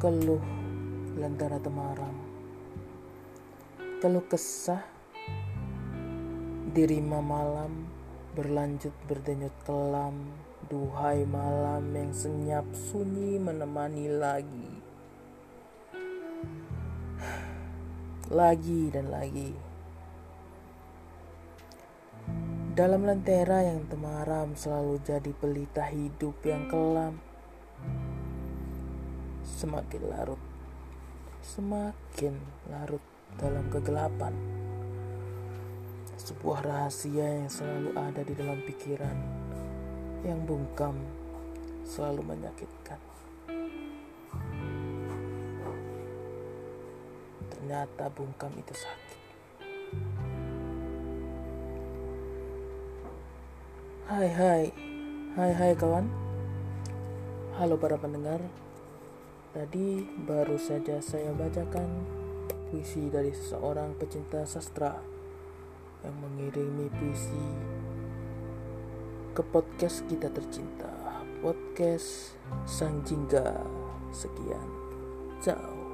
keluh lentera temaram. Keluh kesah dirima malam berlanjut berdenyut kelam duhai malam yang senyap sunyi menemani lagi. Lagi dan lagi. Dalam lentera yang temaram selalu jadi pelita hidup yang kelam semakin larut, semakin larut dalam kegelapan. Sebuah rahasia yang selalu ada di dalam pikiran, yang bungkam, selalu menyakitkan. Ternyata bungkam itu sakit. Hai hai, hai hai kawan. Halo para pendengar, Tadi baru saja saya bacakan puisi dari seseorang pecinta sastra yang mengirimi puisi ke podcast kita tercinta, podcast Sang Jingga. Sekian, ciao.